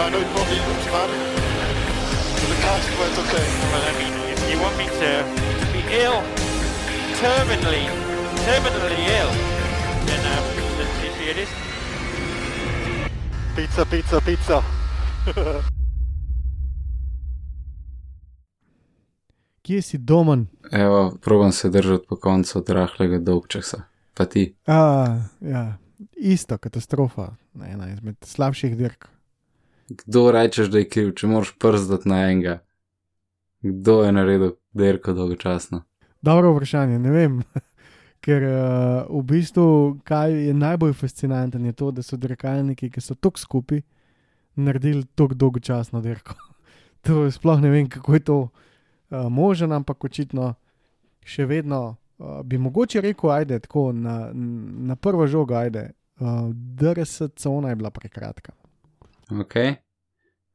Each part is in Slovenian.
I know it won't be optimal. But the car's quite okay. Well, I mean, if you want me to be ill, terminally, terminally ill, then um, let's see see it is. Pizza, pizza, pizza. Kje si domen? Evo, probam se držati po koncu od rahlega dolgčasa. Pa ti, A, ja, isto katastrofa, ena izmed slabših dirk. Kdo rečeš, da je kriv, če moraš przdati na enega? Kdo je naredil derko dolgočasno? Dobro vprašanje, ne vem. Ker uh, v bistvu, kaj je najbolj fascinantno, je to, da so dirkalniki, ki so tako skupaj, naredili tako dolgočasno dirko. to je sploh ne vem, kako je to uh, možen, ampak očitno še vedno uh, bi mogoče rekel, ajde, tako na, na prvo žogo, ajde. Uh, DRS cona je bila prekratka. Ok.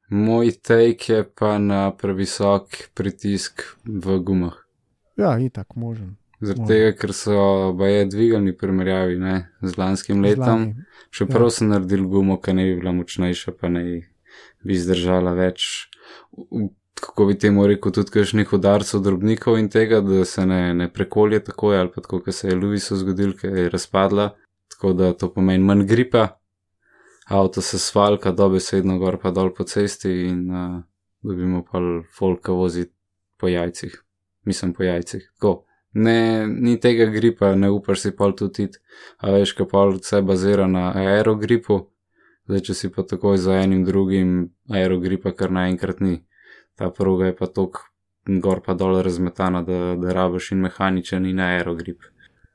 Moj take je pa na previsok pritisk v gumah. Ja, itak možen. Zaradi tega, ker so baje dvigali v primerjavi ne, z lanskim letom. Zlani. Še Ja. prav sem naredil gumo, ki ne bi bila močnejša, pa ne bi zdržala več. Kako bi temu rekel, tudi kakšnih udarcev, drobnikov in tega, da se ne, ne prekolje takoj, ali pa tako, kot se je Louisu zgodil, ker je razpadla. Tako da to pomeni manj gripa, avto se svalka dobesedno gor pa dol po cesti in uh, dobimo pa folka vozi po jajcih. Mislim po jajcih. Tako. Ne, ni tega gripa, ne upaš si pol tudi a veš, kaj pol vse bazira na aerogripu. Zdaj, če si pa takoj za enim drugim aerogripa, kar naenkrat ni. Ta proga je pa tok gor pa dol razmetana, da, da rabiš in mehaničen in aerogrip.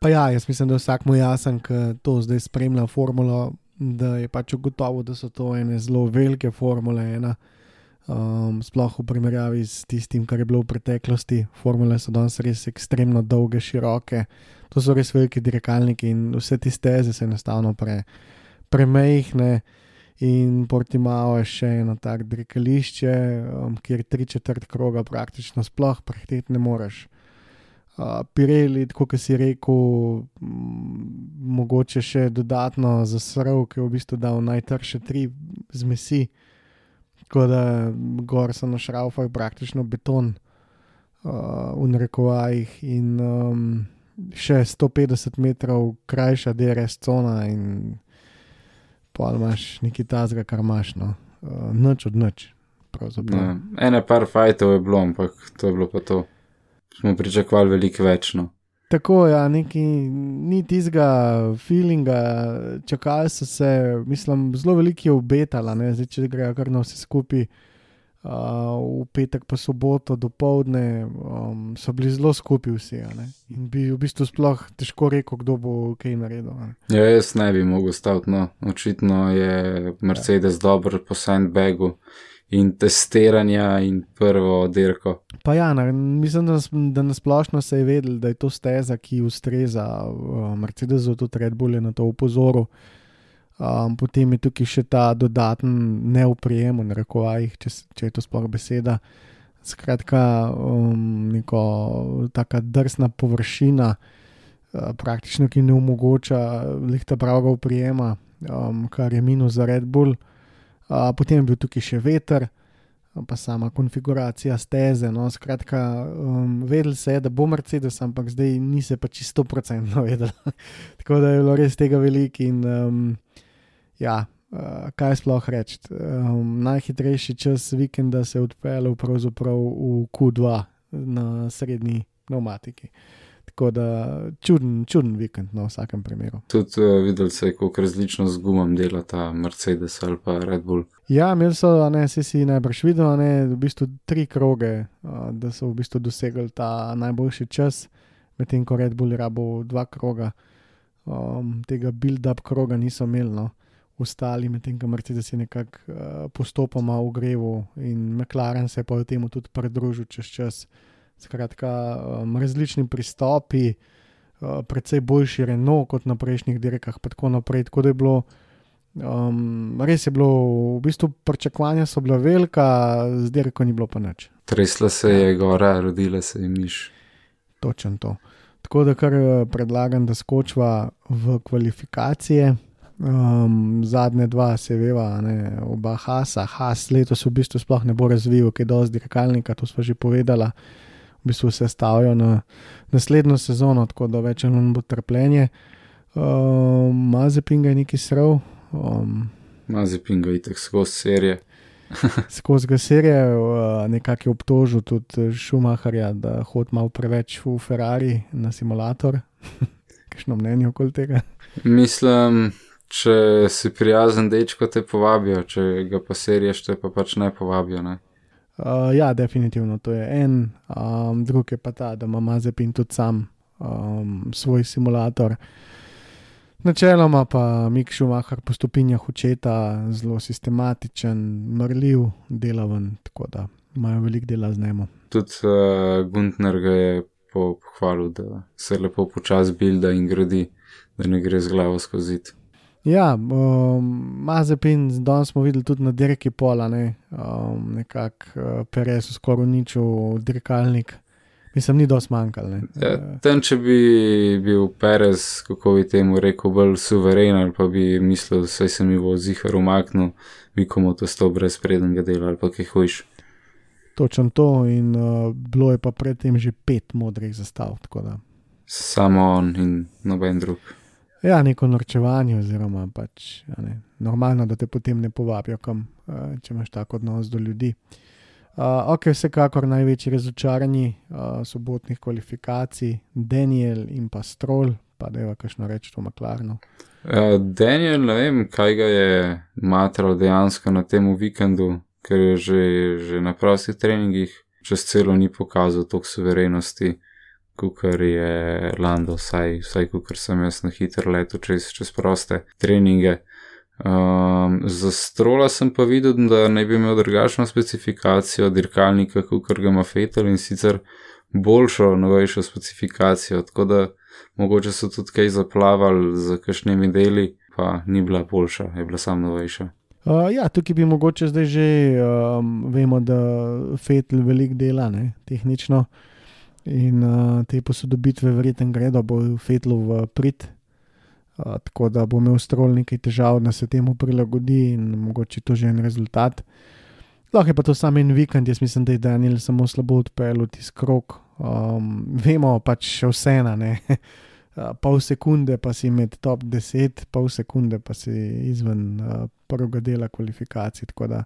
Pa ja, jaz mislim, da je vsakmu jasen, ki to zdaj spremlja formulo, da je pač ugotovil, da so to ene zelo velike formule ena. Um, sploh v primerjavi s tistim, kar je bilo v preteklosti. Formule so danes res ekstremno dolge, široke, to so res veliki dirkalniki in vse te steze se enostavno pre, premehne. In Portimao je še eno tako dirkališče, um, kjer tri četrt kroga praktično sploh prehteti ne moreš. Uh, Pirelli, tako kot si rekel, m, mogoče še dodatno zasrl, ki je v bistvu dal najtrše tri zmesi, tako da gor so na šraufah praktično beton, uh, v narekovajih in um, še 150 metrov krajša DRS cona in pa imaš nekaj tazga, kar imaš, no, uh, noč od noč. Ja, ene par fajtov je bilo, ampak to je bilo pa to. Smo pričakovali veliko več. No. Tako, ja, neki, ni tistega feelinga, čakali so se, mislim, zelo veliko je obetala, ne? zdaj če grejo kar na vse skupaj. Uh, v petek pa soboto do povdne um, so bili zelo skupaj vsi. In bi v bistvu sploh težko rekel, kdo bo kaj naredil. ne. Ja, jaz ne bi mogel staviti, no. Očitno je Mercedes dober po sandbagu in testiranja in prvo dirko. Pa ja, na, mislim, da, da nasplošno se je vedel, da je to steza, ki ustreza uh, Mercedesu, tudi Red Bull je na to upozoril. Um, potem je tukaj še ta dodaten neuprijem, na rekovajih, če, če je to sploh beseda. Skratka, um, neko taka drsna površina, uh, praktično ki ne omogoča lihta pravega uprijema, um, kar je minus za Red Bull. Uh, potem je bil tukaj še veter, pa sama konfiguracija steze. No, skratka, um, vedel se je, da bo Mercedes, ampak zdaj ni se pa čisto procentno vedel. Tako da je bilo res tega veliko in um, ja. Uh, kaj sploh reči? Um, najhitrejši čas vikenda se je odpeljal pravzaprav v Q2 na srednji pneumatiki. Tako da čuden, čuden vikend na vsakem primeru. Tudi uh, videl se kako različno z gumom dela ta Mercedes ali pa Red Bull. Ja, imeli so, ne, si si najbrž videl, a ne, v bistvu tri kroge, a, da so v bistvu dosegli ta najboljši čas, medtem ko Red Bull rabo dva kroga, um, tega build-up kroga niso imeli. No. ustali, medtem ko Mercedes je nekako uh, postopoma ogreval in McLaren se je pa v tem tudi pridružil čez čas. Skratka, um, različni pristopi, uh, predvsej boljši Renault kot na prejšnjih dirkah, pa tako naprej. Tako da je bilo, um, res je bilo, v bistvu pričakovanja so bila velika, z dirko ni bilo pa nič. Tresla se je gora, rodila se je miš. Točen to. Tako da kar eh, predlagam, da skočiva v kvalifikacije. Um, zadnje dva, se veva, ne, oba Hasa, Has letos v bistvu sploh ne bo razvil, kaj dosti dirkalnika, to smo že povedala. V bistvu se stavijo na naslednjo sezono, tako da več ali manj bo trpljenje. Um, Mazepin ga je neki srl. Um, Mazepin ga je tako skozi serije. skozi ga serije, uh, nekako je obtožil tudi Schumacherja, da hodi malo preveč v Ferrari na simulator. Kakšno mnenje okoli tega? Mislim, če si prijazen dečko, te povabijo, če ga pa seriješ, te pa pač ne povabijo. Ne? Uh, ja, definitivno to je en, um, drug je pa ta, da ima Mazepin tudi sam um, svoj simulator. Načeloma pa Mik Šumacher po stopinjah učeta, zelo sistematičen, mrljiv, delaven, tako da imajo veliko dela z njim. Tudi uh, Guntner ga je pohvalil, da se lepo počasi bilda in gradi, da ne gre z glavo skozi. Ja, um, Mazepin, danes smo videli tudi na dirki pola, ne, um, nekako uh, Perez skoraj uničil dirkalnik. Mislim, ni dosti manjkalo. Ja, ten, če bi bil Perez, kako bi temu rekel, bolj suveren, ali pa bi mislil, da se mi bo zihar umaknil, bi komu to sto brez prednjega dela ali pa kaj hujš. Točno to, in uh, bilo je pa predtem že pet modrih zastav. Samo on in noben drug. Ja, neko norčevanje, oziroma pač ne, normalno, da te potem ne povabijo, kam, če imaš tako odnos do ljudi. Uh, ok, vsekakor največji razočarani uh, sobotnih kvalifikacij, Daniel in pa Stroll, pa da je kakšno reči o Maklarnu. Uh, Daniel, ne vem, kaj ga je matral dejansko na tem vikendu, ker je že, že na prostih treningih čez celo ni pokazal toliko suverenosti, kot je Lando, vsaj, vsaj kot sem jaz na hitro leto čez, čez proste treninge. Um, za strola sem pa videl, da ne bi imel drugačno specifikacijo dirkalnika, kot ga ima Fetel in sicer boljšo, novejšo specifikacijo. Tako da mogoče so tudi kaj zaplavali z kakšnimi deli, pa ni bila boljša, je bila samo novejša. Uh, ja, tukaj bi mogoče zdaj že um, vemo, da Fetel veliko dela, ne, tehnično. In uh, te posodobitve, verjetno, gredo bo Fetlu v prid tako da bo imel strol nekaj težav, da se temu prilagodi in mogoče to že en rezultat. Lahko je pa to samo en vikend, jaz mislim, da je Daniel samo slabo odpeljal tisti krok. Um, vemo pač vse na ne. pol sekunde pa si med top 10, pol sekunde pa si izven uh, prvega dela kvalifikacij. Tako da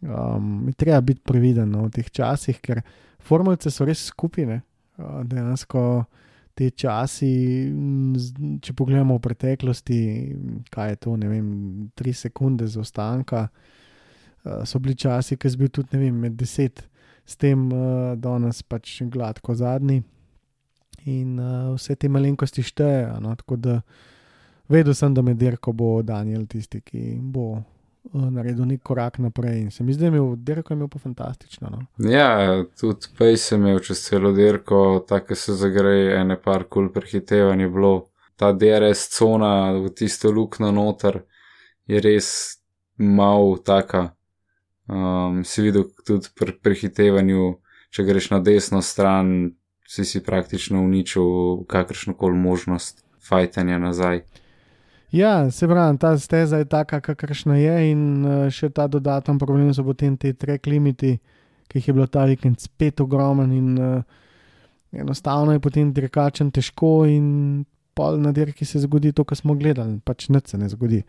um, treba biti previden no, v teh časih, ker formulce so res skupine. Dejansko te časi, če pogledamo v preteklosti, kaj je to, ne vem, tri sekunde zaostanka, so bili časi, ki so bili tudi, ne vem, med deset, s tem, da nas pač gladko zadnji. In vse te malenkosti štejejo. No? Tako da vedel sem, da med dirko bo Daniel tisti, ki bo naredil nek korak naprej. In se mi zdi, da je imel dirko imel pa fantastično. No? Ja, tudi pej sem imel čez celo dirko, tako se zagreje, ene par kul prehitevanje bilo. Ta DRS cona v tisto luknjo noter je res mal taka. Um, si videl tudi pri prehitevanju, če greš na desno stran, si si praktično uničil kakršno koli možnost fajtanja nazaj. Ja, se pravi, ta steza je taka, kakršna je, in uh, še ta dodaten problem so potem te trek limiti, ki jih je bilo ta vikend spet ogromen in uh, enostavno je potem dirkačem težko, in pol na dirki se zgodi to, kar smo gledali, pač nič se ne zgodi.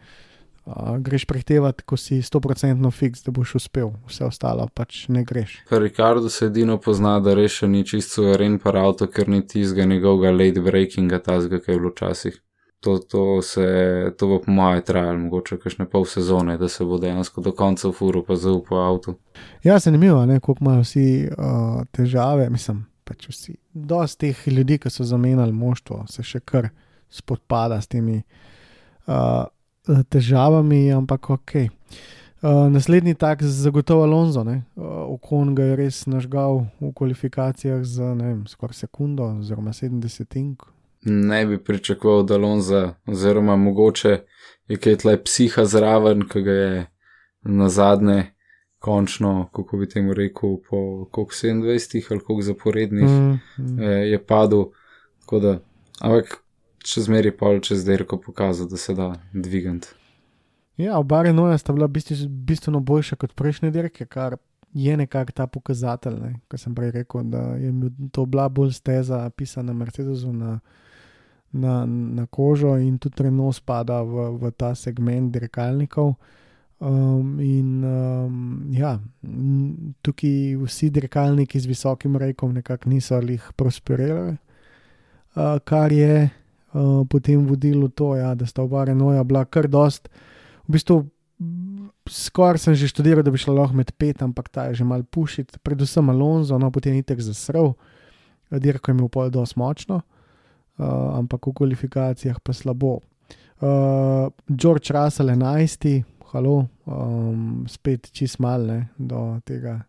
Uh, greš prehtevati, ko si 100% fiks, da boš uspel, vse ostalo pač ne greš. Rikardo se edino pozna, da reši ni čisto ren par avto, ker ni tizga njegovega late breakinga, tazga, kaj je bilo včasih to, to, se, to bo po mojem trajalo, mogoče kakšne pol sezone, da se bo dejansko do konca furu pa zaupal avtu. Ja, zanimivo, kako imajo vsi uh, težave. Mislim, pač vsi. Dosti teh ljudi, ki so zamenjali moštvo, se še kar spopada s temi uh, težavami, ampak ok. Uh, naslednji tak zagotovo Alonso, uh, Okon ga je res nažgal v kvalifikacijah za skoraj sekundo, oziroma 70. Ne bi pričakoval, da Lonza, oziroma mogoče je kaj tle psiha zraven, ki ga je na zadnje, končno, kako bi temu rekel, po koliko 27 ali koliko zaporednih Mm, mm. eh, je padel. Tako da, ampak še zmeri pol čez derko pokazal, da se da dvigant. Ja, oba Renoja sta bila bistveno boljša kot prejšnje dirke, kar je nekako ta pokazatelj. Ne? Kot sem prej rekel, da je to bila bolj steza, pisana Mercedesu na, na, na kožo in tudi Renault spada v, v ta segment dirkalnikov. Um, in um, ja, tukaj vsi dirkalniki z visokim rekom nekako niso jih prosperirali, uh, kar je uh, potem vodilo to, ja, da sta oba Renoja bila kar dost. V bistvu, skoraj sem že študiral, da bi šlo lahko med pet, ampak ta je že mal pušiti, predvsem Alonso, no potem je tek zasrl, dirko je imel pol dosti močno, ampak v kvalifikacijah pa slabo. Uh, George Russell 11, halo, um, spet čist malne do tega,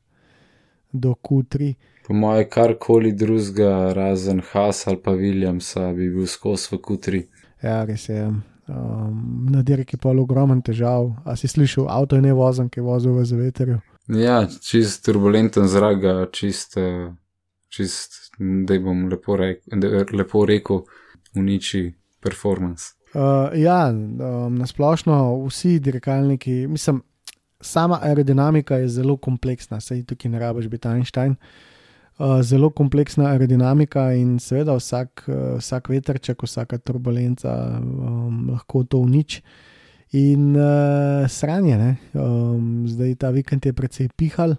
do Q3. Po moje, karkoli drugega, razen Haas ali pa Williamsa, bi bil skozi v kutri. Ja, res je. Um, na dirki je pol ogromen težav. A si slišal, avto je ne vozen, ki je vozil v zaveterju. Ja, čist turbulenten zrak, čist, eh, čist da bom lepo, rek, da- lepo rekel, uniči performance. Uh, ja, um, nasplošno vsi dirkalniki, mislim, sama aerodinamika je zelo kompleksna, sej tukaj ne rabiš biti Einstein. Uh, zelo kompleksna aerodinamika in seveda vsak, uh, vsak veterček, vsaka turbulenca um, lahko to uniči. In uh, sranje, um, zdaj ta vikend je precej pihal,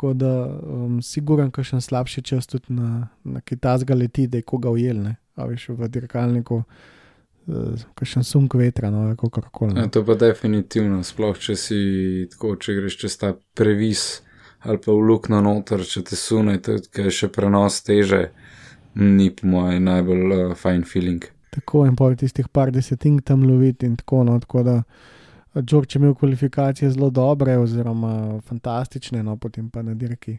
tako da um, siguren, da še en slabši čas tudi na, na kitajska leti, da je koga ujel, ne? a veš v dirkalniku kakšen sunk vetra, no, kako koli. Ja, to pa definitivno, sploh če si tako, če greš čez ta previs ali pa v luknjo noter, če te sune, ker je še prenos teže, ni po mojem najbolj uh, fine feeling. Tako in pol tistih par desetink tam loviti in tako no, tako da. George je imel kvalifikacije zelo dobre, oziroma fantastične, no potem pa na dirki.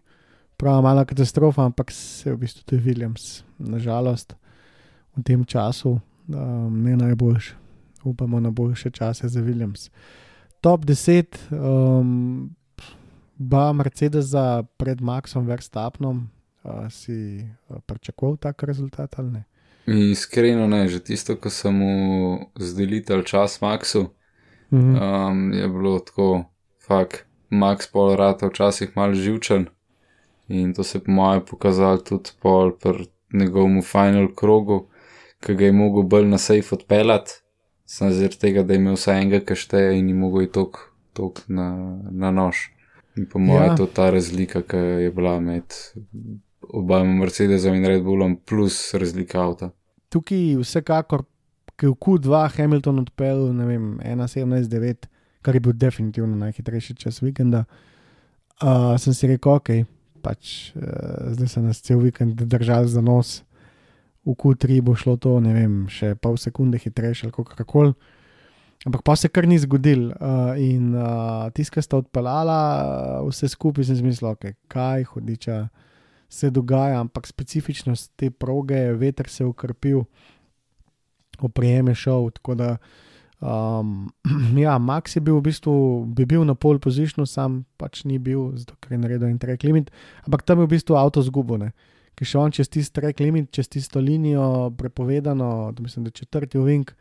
Prav mala katastrofa, ampak se je v bistvu tudi Williams, nažalost, v tem času um, ne najboljši. Upamo na boljše čase za Williams. Top 10, um, ba Mercedes pred Maxom Verstappenom, uh, si uh, pričakoval tak rezultat ali ne? Iskreno ne, že tisto, ko sem mu zdelital čas Maxu, Mhm. um, je bilo tako, fak, Max pol rata včasih mal živčen in to se je po mojem pokazalo tudi pol pri njegovemu final krogu, ki ga je mogel bolj na safe odpeljati, sem zaradi tega, da je imel vsaj enega kašteja in ni mogel tok, tok na, na nož. In po mojem Ja. je to ta razlika, ki je bila med obama Mercedesom in Red Bullom, plus razlika avta. tukaj vsekakor, ki je v Q2 Hamilton odpeljal, ne vem, 1,79, kar je bil definitivno najhitrejši čas vikenda, uh, sem si rekel, ok, pač uh, zdaj se nas cel vikend držal za nos, v Q3 bo šlo to, ne vem, še pol sekunde hitrejše ali kako koli. Ampak pa se kar ni zgodil, uh, in uh, tiska sta odpeljala, uh, vse skupaj sem zmislil, okay, kaj hudiča se dogaja, ampak specifičnost te proge, veter se je ukrpil, oprijem je šel. Tako da, um, ja, Max je bil v bistvu, bi bil na pol pozicionu, sam pač ni bil, zato ker je naredil en track limit, ampak tam je v bistvu avto zgubone. Ki še on čez tisti track limit, čez tisto linijo prepovedano, to mislim, da četrti ovink,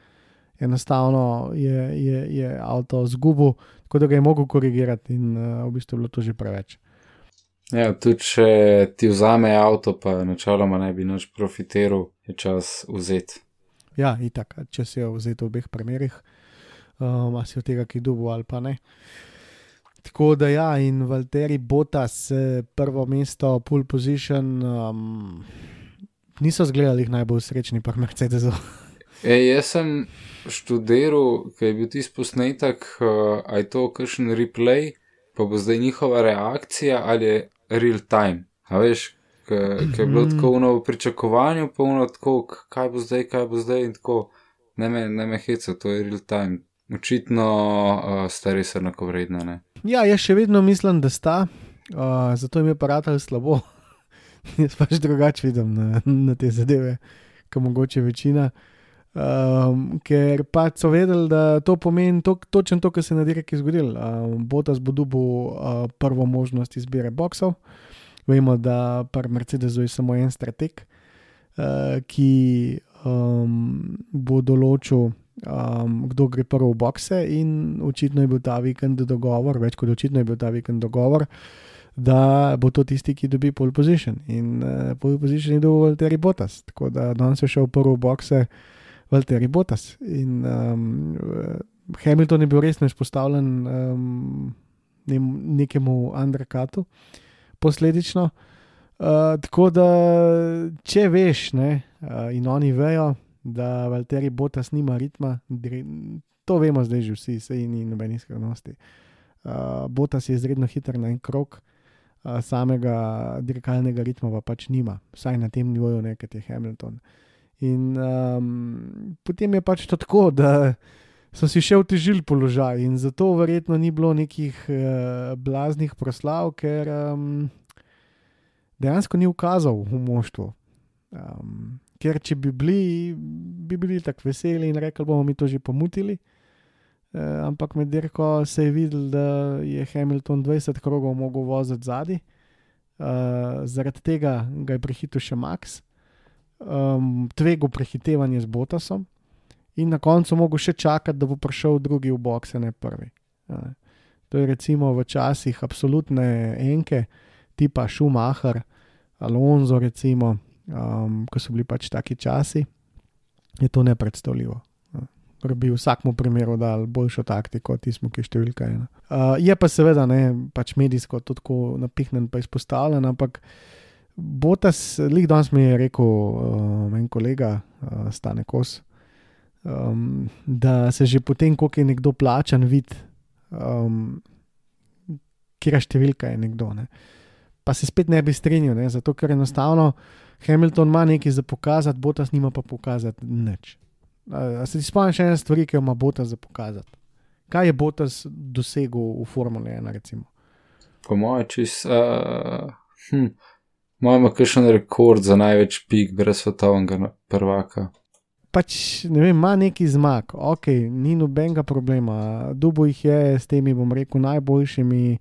enostavno je, je, je avto zgubil, tako da ga je mogel korigirati in uh, v bistvu je bilo to že preveč. Ja, tudi če ti vzame avto, pa načeloma ne bi nič profitiral, je čas vzeti. Ja, itak, če si jo vzeti v obeh primerih, um, a si od tega kaj dubo ali pa ne. Tako da ja, in Valtteri Botas, prvo mesto, pole position, um, niso zgledali najbolj srečni pri Mercedesu. E, jaz sem študiral, kaj je bil tisti posnetek, uh, aj to kakšen replay, pa bo zdaj njihova reakcija ali je real time. A veš, ki je bilo tako v pričakovanju, pa ono tako, kaj bo zdaj, kaj bo zdaj in tako, ne me, ne me heca, to je real time. očitno uh, stari so enakovredne. Ne? Ja, jaz še vedno mislim, da sta, uh, zato jim je paratal slabo. jaz pač drugače vidim na, na te zadeve, kot mogoče večina. Um, ker pač so vedeli, da to pomeni to, točno to, kar se je na dirki zgodilo. Um, Botas bo dobil uh, prvo možnost izbire boksov. Vemo, da pri Mercedesu je samo en strateg, uh, ki um, bo določil, um, kdo gre prvo v bokse, in očitno je bil ta vikend dogovor, več kot očitno je bil ta vikend dogovor, da bo to tisti, ki dobi pole position. In uh, pole position je dobil Terry Botas, tako da danes je šel prvo v bokse. Valtteri Botas. In um, Hamilton je bil resno izpostavljen um, nekemu Andrekatu, posledično. Uh, tako da, če veš, ne, uh, in oni vejo, da Valtteri Botas nima ritma, to vemo zdaj že vsi, se in nobenih skrivnosti. Uh, Botas je izredno hiter na en krok, uh, samega dirkalnega ritma pa pač nima, vsaj na tem nivoju, nekaj je Hamilton. Uh, In um, potem je pač tako, da so si še otežili položaj, in zato verjetno ni bilo nekih uh, blaznih proslav, ker um, dejansko ni ukazal v moštvu. Um, ker če bi bili, bi bili tako veseli in rekli, bomo mi to že pomutili. Uh, ampak med dirko se je videl, da je Hamilton 20 krogov mogel voziti zadaj, uh, zaradi tega ga je prehitil še Max um, tvegu prehitevanje z Botasom in na koncu mogo še čakati, da bo prišel drugi v boxe, ne prvi. To je recimo v časih absolutne enke, tipa Schumacher, Alonso, recimo, um, ko so bili pač taki časi, je to nepredstavljivo. Ker bi vsakmu primeru dal boljšo taktiko, tismo, ki je številka ena. Uh, je pa seveda ne, pač medijsko to tako napihnen, pa izpostavljen, ampak Botas, lik danes mi je rekel, uh, en kolega, uh, stane kos, um, da se že potem, ko je nekdo plačan, vidi, um, kje številka je nekdo. Ne. Pa se spet ne bi strinjal, ne, zato ker enostavno Hamilton ima nekaj za pokazati, Botas nima pa pokazati nič. Uh, se ti spomniš še ene stvari, ki jo ima Botas za pokazati? Kaj je Botas dosegel v Formule 1? Recimo? Po mojem, čist. Uh, hm. Imamo kakšen rekord za največ pik brez svetovnega prvaka. Pač ne vem, ima neki zmag, ok, ni nobenega problema. Dubo jih je s temi, bom rekel, najboljšimi,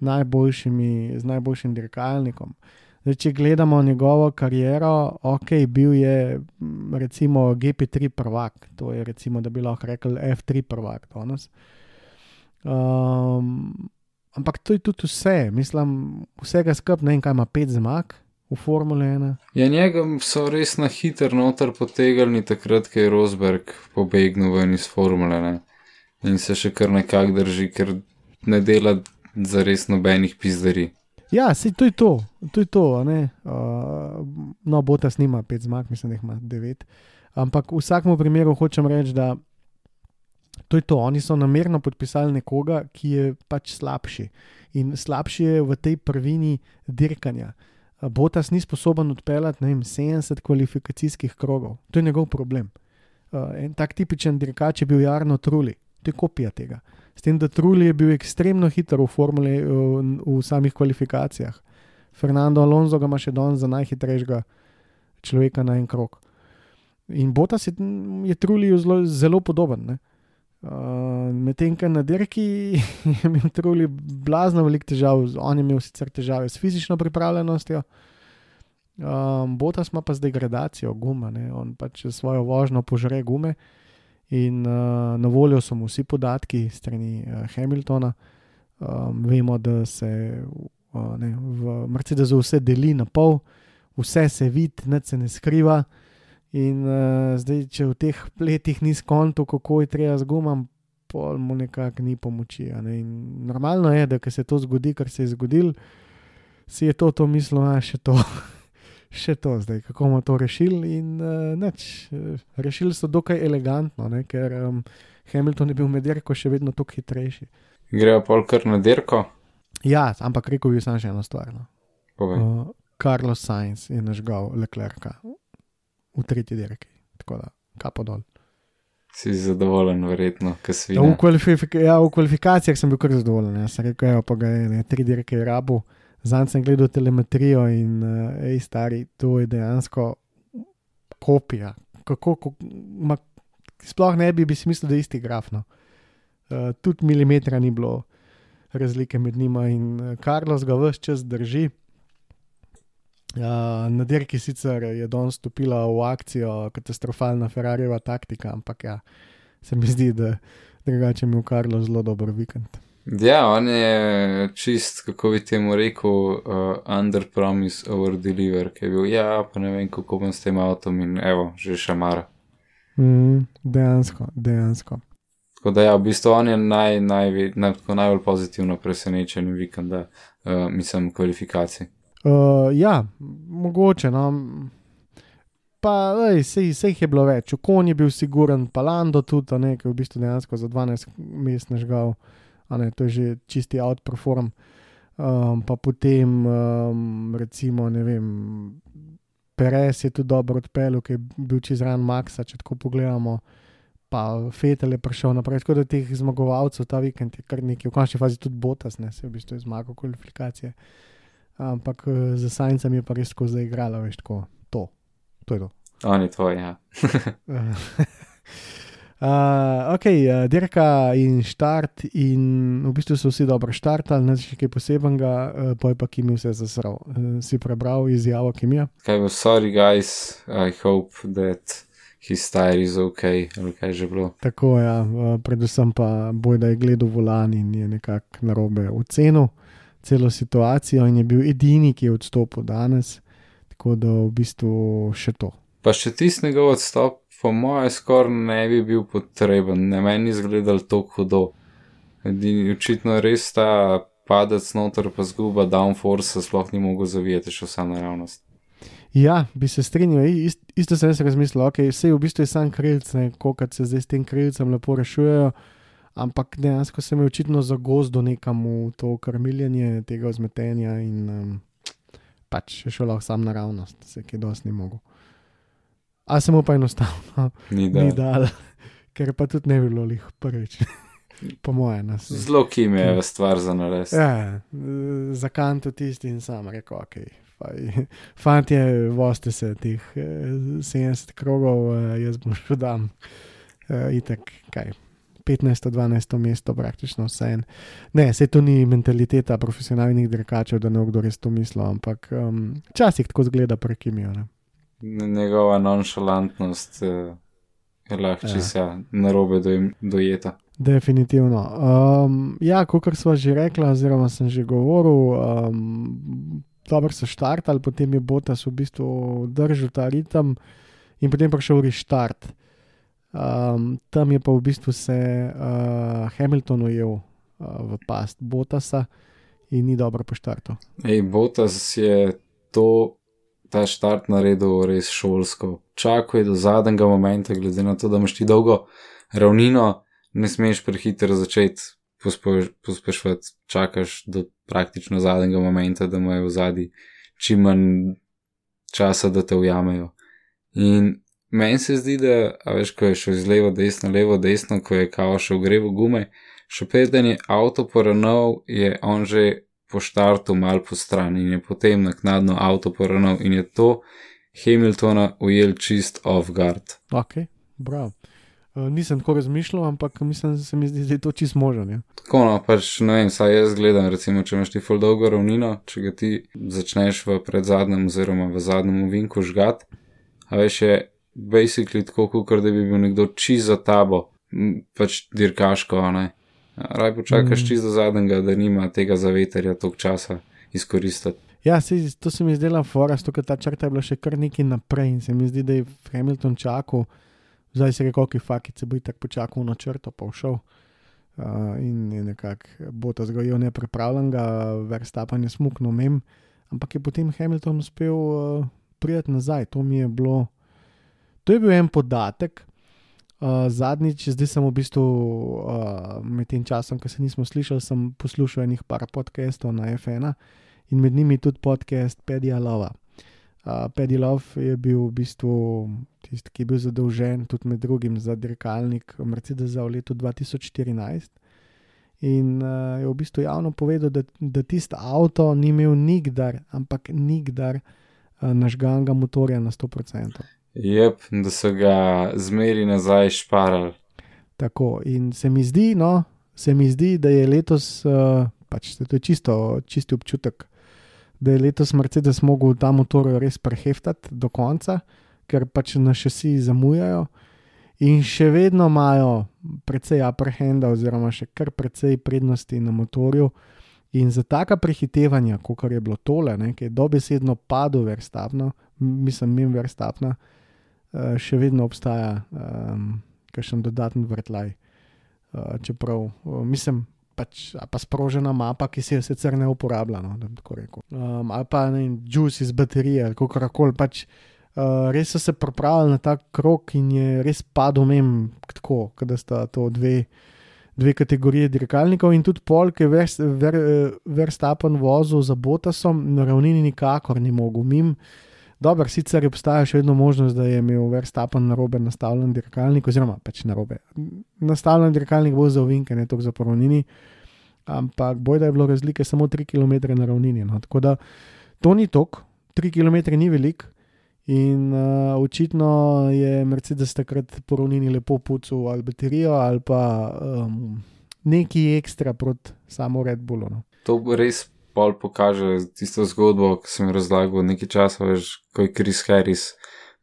najboljšimi z najboljšim dirkalnikom. Zdaj, če gledamo njegovo kariero, ok, bil je recimo GP3 prvak, to je recimo, da bi lahko rekel F3 prvak danes. Um, Ampak to je tudi vse, mislim, vsega skupaj, ne vem, kaj ima pet zmag v Formule 1. Ja, njega so res na hiter noter potegali takrat, ko je Rosberg pobegnil ven iz Formule 1 in se še kar nekako drži, ker ne dela za res nobenih pizdari. Ja, se to je to, to je to. Uh, no, Botas nima pet zmag, mislim, da jih ima devet. Ampak v vsakem primeru hočem reči, da To je to, oni so namerno podpisali nekoga, ki je pač slabši. In slabši je v tej prvini dirkanja. Botas ni sposoben odpeljati vem, 70 kvalifikacijskih krogov, to je njegov problem. En tak tipičen dirkač je bil Jarno Truli, to je kopija tega. S tem, da Truli je bil ekstremno hiter v formuli v, v samih kvalifikacijah. Fernando Alonso ga ima še danes za najhitrejšega človeka na en krog. In Botas je, je Truli zelo, zelo podoben. Ne? Uh, Medtem, ker na dirki je imel truli blazno veliko težav, on je imel sicer težave s fizično pripravljenostjo, um, Botas ima pa z degradacijo guma, ne? on pač svojo vožnjo požre gume. In uh, na voljo so mu vsi podatki strani uh, Hamiltona. Um, vemo, da se uh, ne, v Mercedesu vse deli na pol, vse se vidi, nič se ne skriva. In uh, zdaj, če v teh letih ni skonto, kako je treba z gumam, pol mu nekako ni pomoči. Ne? Normalno je, da se to zgodi, kar se je zgodil, si je to, to mislil, je še to. Še to zdaj, kako bomo to rešili. In uh, neč, rešili so dokaj elegantno, ne? ker um, Hamilton je bil med dirko še vedno tako hitrejši. Grejo pol kar na dirko? Ja, ampak rekel bi samo še eno stvar. No. Uh, Carlos Sainz je nažgal Leclerca v tretji dirki. Tako da, kapo dol. Si zadovoljen, verjetno, ker si Ja, v, kvalifik ja, v kvalifikacijah sem bil kar zadovoljen. Jaz sem rekel, evo, pa ga je ne, tri dirke je rabo. Zanj sem gledal telemetrijo in, uh, ej, stari, to je dejansko kopija. Kako, kako, ma, sploh ne bi, bi si mislil, da je isti graf. No. Uh, tudi milimetra ni bilo razlike med njima in uh, Carlos ga vse čas drži. Uh, na dirki sicer je danes stopila v akcijo katastrofalna Ferrariova taktika, ampak ja, se mi zdi, da drugače mi je Carlos zelo dober vikend. Ja, on je čist, kako bi temu rekel, uh, under promise over deliver, ki je bil, ja, pa ne vem, kako bom s tem avtom in evo, že šamara. Mm, dejansko, dejansko. Tako da ja, v bistvu on je naj, naj, naj, najbolj pozitivno presenečen vikenda, uh, mislim, kvalifikacij. Uh, ja, mogoče. No. Pa, ej, sej, sej je bilo več. Okon je bil siguren, pa Lando tudi, ne, ki je v bistvu dejansko za 12 mest nažgal, ne, to je že čisti outperform. Um, pa potem, um, recimo, ne vem, Perez je tudi dobro odpeljal, ki je bil čez ran Maxa, če tako pogledamo. Pa Fetel je prišel naprej, tako da teh zmagovalcev ta vikend je kar nekaj, v končni fazi tudi Botas, ne, se je v bistvu zmagal kvalifikacije. Ampak eh, za Sajncem je pa res tako zaigrala, veš, tako to. To je to. On je tvoj, ja. Uh, ok, uh, dirka in štart, in v bistvu so vsi dobro štartali, ne še kaj posebenega, uh, poj pa Kimi vse zasral. Uh, si prebral izjavo Kimija? Kaj bo, sorry guys, I hope that his tire is ok, ali kaj že bilo. Tako je, ja, uh, predvsem pa boj, da je gledal volan in je nekako narobe ocenil celo situacijo in je bil edini, ki je odstopil danes, tako da v bistvu še to. Pa še tisti njegov odstop, po mojem, skoraj ne bi bil potreben, ne meni izgledal tako hudo. Edini, očitno res ta padec noter, pa zguba downforce, sploh ni mogel zavijati še vsa naravnost. Ja, bi se strinjal, ist, isto sem si razmislil, ok, vse je v bistvu sam krilc, kako se zdaj s tem krilcem lepo rešujejo, ampak dejansko se mi je očitno zagozdo nekam v to krmiljenje tega vzmetenja in um, pač je lahko sam naravnost, se ki dosti ni mogel. A se mu pa enostavno Ni da. ni dal, ker pa tudi ne bi bilo lih prvič, po mojem. nas. Zelo kim je stvar za nares. Ja, za kanto tisti in sam rekel, ok. Fantje, voste se teh eh, 70 krogov, eh, jaz bom šel dan. Uh, itek, kaj, 15-12 mesto, praktično vse en. Ne, se to ni mentaliteta profesionalnih dirkačev, da ne kdo res to misli, ampak um, včasih tako zgleda prekimijo. Ne? Njegova nonšalantnost eh, je lahko Ja. čisa narobe doj- dojeta. Definitivno. Um, ja, kot smo že rekli, oziroma sem že govoril, um, dobro so štartali, potem je Botas v bistvu držal ta ritem in potem prišel reštart. Um, tam je pa v bistvu se uh, Hamilton ujel uh, v past Botasa in ni dobro poštartal. Ej, Botas je to, ta štart naredil res šolsko. Čakaj do zadnjega momenta, glede na to, da imaš ti dolgo ravnino, ne smeš prehitro začeti pospe- pospeševati, čakaš do praktično zadnjega momenta, da imajo v zadnji čim manj časa, da te ujamejo. In meni se zdi, da, veš, ko je šel iz levo, desno, levo, desno, ko je kao še v grevo gume, še preden je avto poravnal, je on že po štartu mal po strani in je potem naknadno avto poravnal in je to Hamiltona ujel čist off guard. Ok, bravo. Uh, nisem tako razmišljal, ampak mislim, da se mi zdi, da je to čist možen. Ja. Tako no, pač ne vem, saj jaz gledam, recimo, če imaš ti full dolgo ravnino, če ga ti začneš v predzadnjem oziroma v zadnjem ovinku žgat, a veš je basically tako, kot da bi bil nekdo čist za tabo, pač dirkaško, ne. Raj počakaš Mm. čist do zadnjega, da nima tega zaveterja toliko časa izkoristiti. Ja, sej, to se mi zdela fora, ker ta črta je bila še kar nekaj naprej in se mi zdi, da je Hamilton čakal, zdaj se je rekel, ki fakit se bo tako počakal na črto, pa všel. Uh, in je nekako bo ta zgojil neprepravljenega, verstapen je smuknil mem, ampak je potem Hamilton uspel uh, prijeti nazaj. To mi je bilo, to je bil en podatek. Uh, zadnjič, zdaj sem v bistvu uh, med tem časom, ko se nismo slišali, sem poslušal enih par podcastov na F1 in med njimi tudi podcast Pedija Lova. Uh, Paddy Love je bil v bistvu tisti, ki je bil zadolžen tudi med drugim za dirkalnik Mercedesa v letu 2014. In uh, je v bistvu javno povedal, da, da tisti avto ni imel nikdar, ampak nikdar uh, nažganga motorja na 100%. Jep, da so ga zmeri nazaj šparali. Tako in se mi zdi, no, se mi zdi, da je letos, uh, pač to je čisto, čisti občutek, da je letos Mercedes mogel ta motor res preheftati do konca, ker pač na šasi zamujajo in še vedno imajo precej upperhanda, oziroma še kar precej prednosti na motorju. In za taka prehitevanja, kot je bilo tole, ne, ki je dobesedno padlo verstapno, mislim, mim verstapna, uh, še vedno obstaja um, kakšen dodaten vrtlaj. Uh, čeprav, uh, mislim, pač, pa sprožena mapa, ki se je sicer ne uporablja, no, da bi tako rekel. Um, ali pa ne, juice iz baterije, kako koli. Pač, uh, res so se pripravili na ta krok in je res padel mem, tako, da sta to dve. Dve kategorije dirkalnikov, in tudi pol, ki je Verstappen ver, ver vozil za Botasom, na ravnini nikakor ni mogel. Mim, dobro, sicer obstaja še vedno možnost, da je imel Verstappen na robe nastavljen dirkalnik, oziroma pač na robe. Nastavljen dirkalnik bo za ovinke, ne toliko za ravnini, ampak boj, da je bilo razlike samo 3 km na ravnini. No. Tako da to ni tok, 3 km ni velik. In uh, očitno je Mercedes takrat po ravnini lepo pucal ali baterijo ali pa um, neki ekstra proti samo Red Bullu. No. To res pol pokaže tisto zgodbo, ki sem jo razlagal nekaj časa, veš, ko je Chris Harris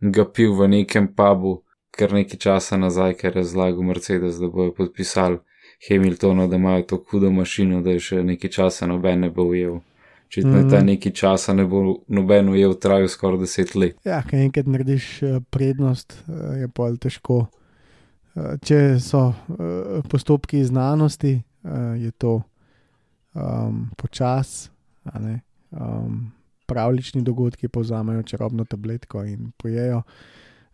ga pil v nekem pubu, ker nekaj časa nazaj, ker je razlagal Mercedes, da bojo podpisali Hamiltonu, da imajo to hudo mašino, da je še nekaj časa noben ne bo ujel. Očitno je ta Mhm. nekaj časa ne bo noben ujel, trajal skoraj deset let. Ja, kaj enkrat narediš eh, prednost, eh, je pa težko. Eh, Če so postopki znanosti, je to um, počas, ne, um, pravlični dogodki povzamejo čarobno tabletko in pojejo.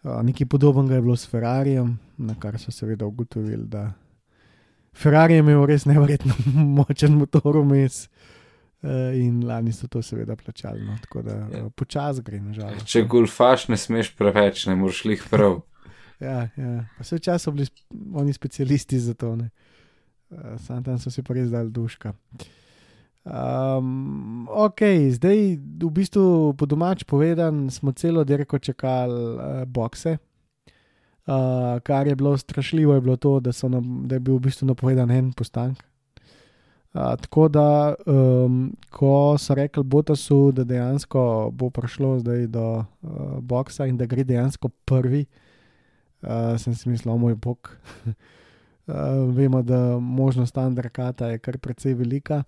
Uh, nekaj podobnega je bilo s Ferrarijem, na kar so seveda ugotovili, da Ferrari je imel res nevrjetno močen motor vmes. Uh, in lani so to seveda plačali, no, tako da uh, počasi gre, nažalost. Če golfaš, ne smeš preveč, ne moreš lih prav. Ja, ja. Pa vse čas so bili oni specialisti za to. Uh, Sam tam so si pa res dali duška. Um, ok, zdaj v bistvu po domač povedan smo celo dirko čakali uh, bokse. Uh, kar je bilo strašljivo, je bilo to, da, na, da je bil v bistvu napovedan en postank. Uh, tako da, um, ko so rekli Botasu, da dejansko bo prišlo zdaj do uh, boksa in da gre dejansko prvi, uh, sem si mislil, moj bog. uh, vemo, da možnost standardkata je kar precej velika.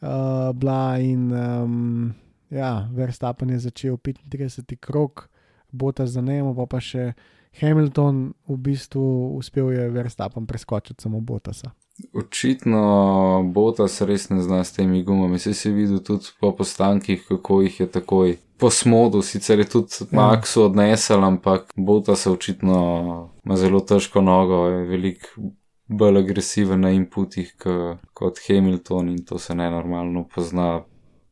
Uh, bila in um, ja, Verstappen je začel 35. krok, Botas za njim, pa pa še Hamilton, v bistvu uspel je Verstappen preskočiti samo Botasa. Očitno Botas res ne zna s temi gumami. Saj si videl tudi po postankih, kako jih je takoj po smodu, sicer je tudi Maxu odnesel, ampak Botas očitno ima zelo težko nogo, je veliko bolj agresiven na inputih kot Hamilton in to se nenormalno pozna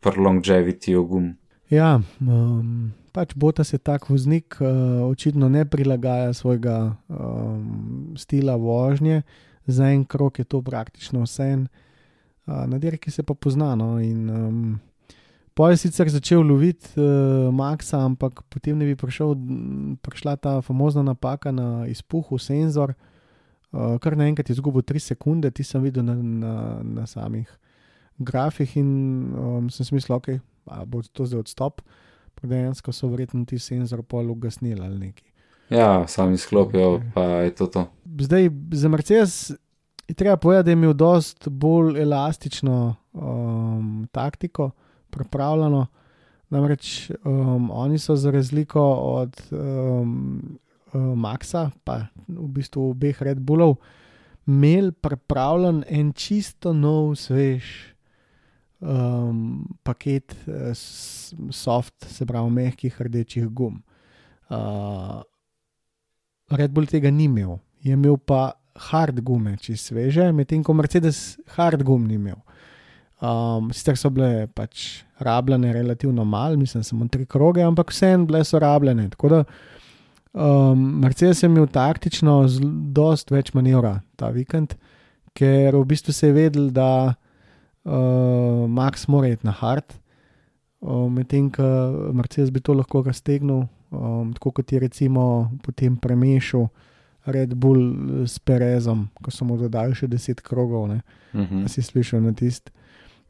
pri longevity gum. Ja, um, pač Botas je tak voznik, uh, očitno ne prilagaja svojega um, stila vožnje, za en krok je to praktično vse. Uh, na dirki se pa pozna. No, in, um, Po je sicer začel loviti uh, Maxa, ampak potem ne bi prišel, prišla ta famozna napaka na izpuhu senzor, uh, kar naenkrat je izgubil 3 sekunde, ti sem videl na, na, na samih grafih in um, sem si mislil, ok, a bo to zdaj odstop, dejansko so verjetno ti senzor pol ugasnili ali neki. Ja, sami sklopijo, pa je to to. Zdaj za Mercedes je treba povedati, da je imel dosti bolj elastično um, taktiko, pripravljeno. Namreč um, oni so za razliko od um, uh, Maxa, pa v bistvu obeh Red Bullov, imeli pripravljen en čisto nov, svež um, paket uh, soft, se pravi, mehkih rdečih gum. Uh, Red Bull tega ni imel, je imel pa hard gume, če sveže, medtem ko Mercedes hard gum ni imel. Um, sicer so bile pač rabljene relativno malo, mislim, samo tri kroge, ampak vseeno bile so rabljene. Tako da um, Mercedes je imel taktično dosti več manevra ta vikend, ker v bistvu se je vedel, da uh, Max mora iti na hard, um, medtem ko Mercedes bi to lahko raztegnil, um, tako kot je recimo potem premešal Red Bull s Perezom, ko so mu dodali še 10 krogov. Ne, Mhm. si slišal na, tist,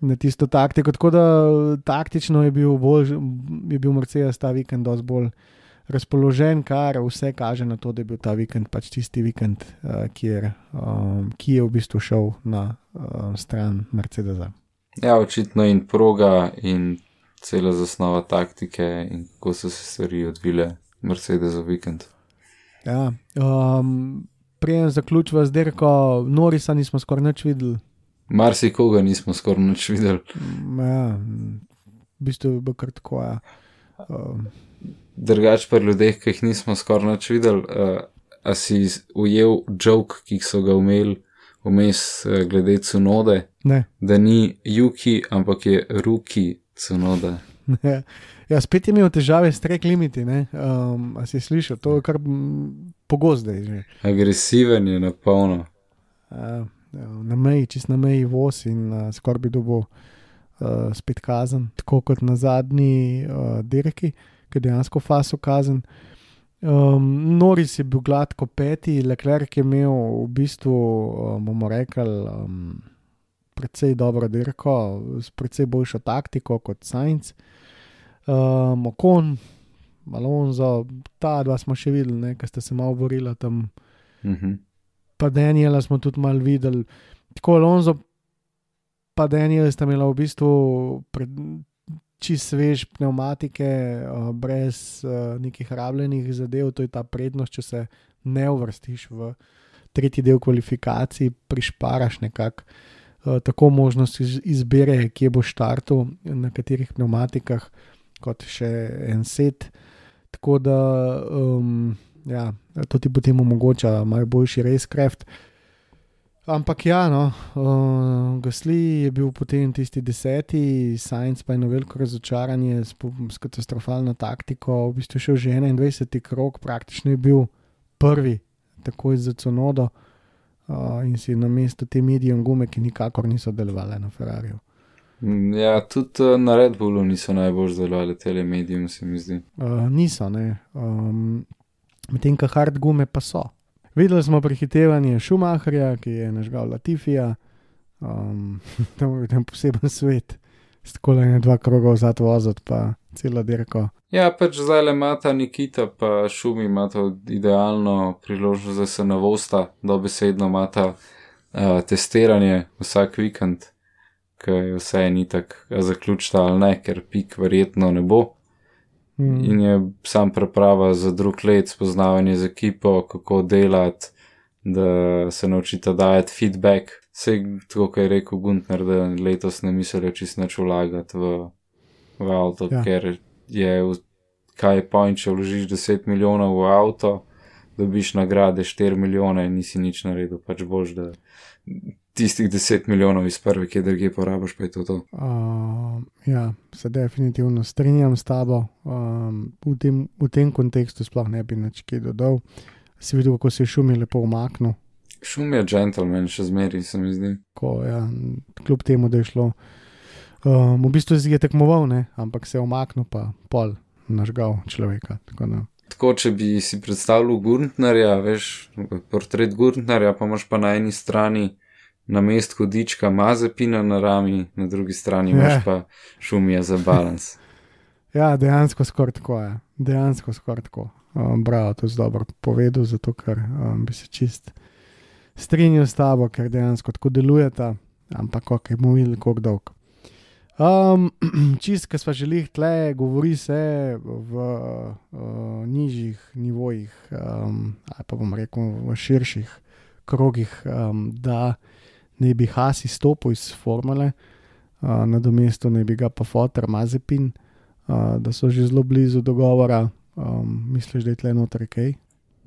na tisto taktiko. Tako da taktično je bil, bolj, je bil Mercedes ta vikend dosti bolj razpoložen, kar vse kaže na to, da je bil ta vikend pač tisti vikend, uh, kjer, um, ki je v bistvu šel na uh, stran Mercedesa. Ja, očitno in proga, in cela zasnova taktike, in kako so se stvari odvile, Mercedes za vikend. Ja, um, Prijem zaključiva z dirko, Norisa nismo skoraj nič videli. Marsikoga nismo skoraj nič videli. Mm, Ja, v bistvu je bilo kar tako. Ja. Um, Drugač pa ljudeh, ki jih nismo skoraj nič videli, uh, a si ujel joke, ki so ga imeli vmes uh, glede Cunode, ne. da ni Juki, ampak je Ruki Cunoda. Ja, spet je imel težave s trek limiti. Um, a si slišal, to je kar mm, pogosto zdaj že. Agresiven je na polno. Uh, na meji, čist na meji voz in uh, skoraj bi dobil uh, spet kazen, tako kot na zadnji uh, dirki, ki je dejansko faso kazen. Um, Noris je bil gladko peti, Leclerc je imel v bistvu, um, bomo rekli, um, precej dobro dirko, s precej boljšo taktiko kot Sainz. Um, Okon, Alonso, ta dva smo še videli, ki sta se malo borila tam Mhm. pa Daniela smo tudi malo videli. Tako Alonso, pa Daniel sta imela v bistvu pred, čist svež pneumatike, uh, brez uh, nekih rabljenih zadev, to je ta prednost, če se ne uvrstiš v tretji del kvalifikacij, prišparaš nekako. Uh, tako možnost iz, izbire, kje bo štartil, na katerih pneumatikah, kot še en set. Tako da, um, ja, to ti potem omogoča malo boljši racecraft. Ampak ja, no, uh, Gasli je bil potem tisti deseti, Science pa je eno veliko razočaranje s, s katastrofalno taktiko, v bistvu šel že 21. krok, praktično je bil prvi, takoj za Conodo uh, in si na mesto te medijem gume, ki nikakor niso delovale na Ferrariju. Mm, Ja, tudi uh, na Red Bullu niso najbolj zdelovali telemedijum, se mi zdi. Uh, niso, ne. Um, Medtem ko hard gume pa so. Videli smo prehitevanje Schumacherja, ki je nažgal Latifija, um, tam je tam poseben svet, tako le ne dva kroga vzad voziti, pa celo dirko. Ja, pač zdaj le imata Nikita, pa Šumi imata idealno priložnost, da se navosta, dobesedno imata uh, testiranje vsak vikend, ki je vse ni tako zaključta ali ne, ker pik verjetno ne bo. Mm. In je sam preprava za drug let, spoznavanje z ekipo, kako delati, da se naučita dajati feedback. Vse, tako kot je rekel Guntner, da letos ne mislijo čist nič vlagati v, v avto, Ja. ker je, v- kaj je point, če vložiš 10 milijonov v avto, dobiš nagrade 4 milijone in nisi nič naredil, pač boš, da tistih 10 milijonov iz prve, kje druge porabiš, pa je to to. Uh, ja, se definitivno strinjam s tabo. Um, v, tem, v tem kontekstu sploh ne bi nič kaj dodal. Si videl, kako se je šumi lepo umaknil. Šum je gentleman, še zmeri se mi zdi. Ko, ja, kljub temu, da je šlo. Um, v bistvu je tekmoval, ne, ampak se je umaknil, pa pol nažgal človeka. Tako da, Tako, če bi si predstavljal Gurntnerja, veš, portret Gurntnerja, pa imaš pa na eni strani na mestu hodička Mazepina na rami, na drugi strani imaš Ja. pa šumija za balans. ja, dejansko skoraj tako je. Dejansko skoraj tako. Um, bravo, to si dobro povedal, zato ker um, bi se čist strinjal s tabo, ker dejansko tako delujeta, ampak ok, bomo videli, kako dolg. Um, čist, ki smo želeli tle, govori se v uh, nižjih nivojih, um, ali pa bom rekel v širših krogih, um, da naj bi Hasi stopil iz formule, uh, na domesto naj bi ga pa Fotor Mazepin, uh, da so že zelo blizu dogovora. Um, misliš, da je tle noter kaj?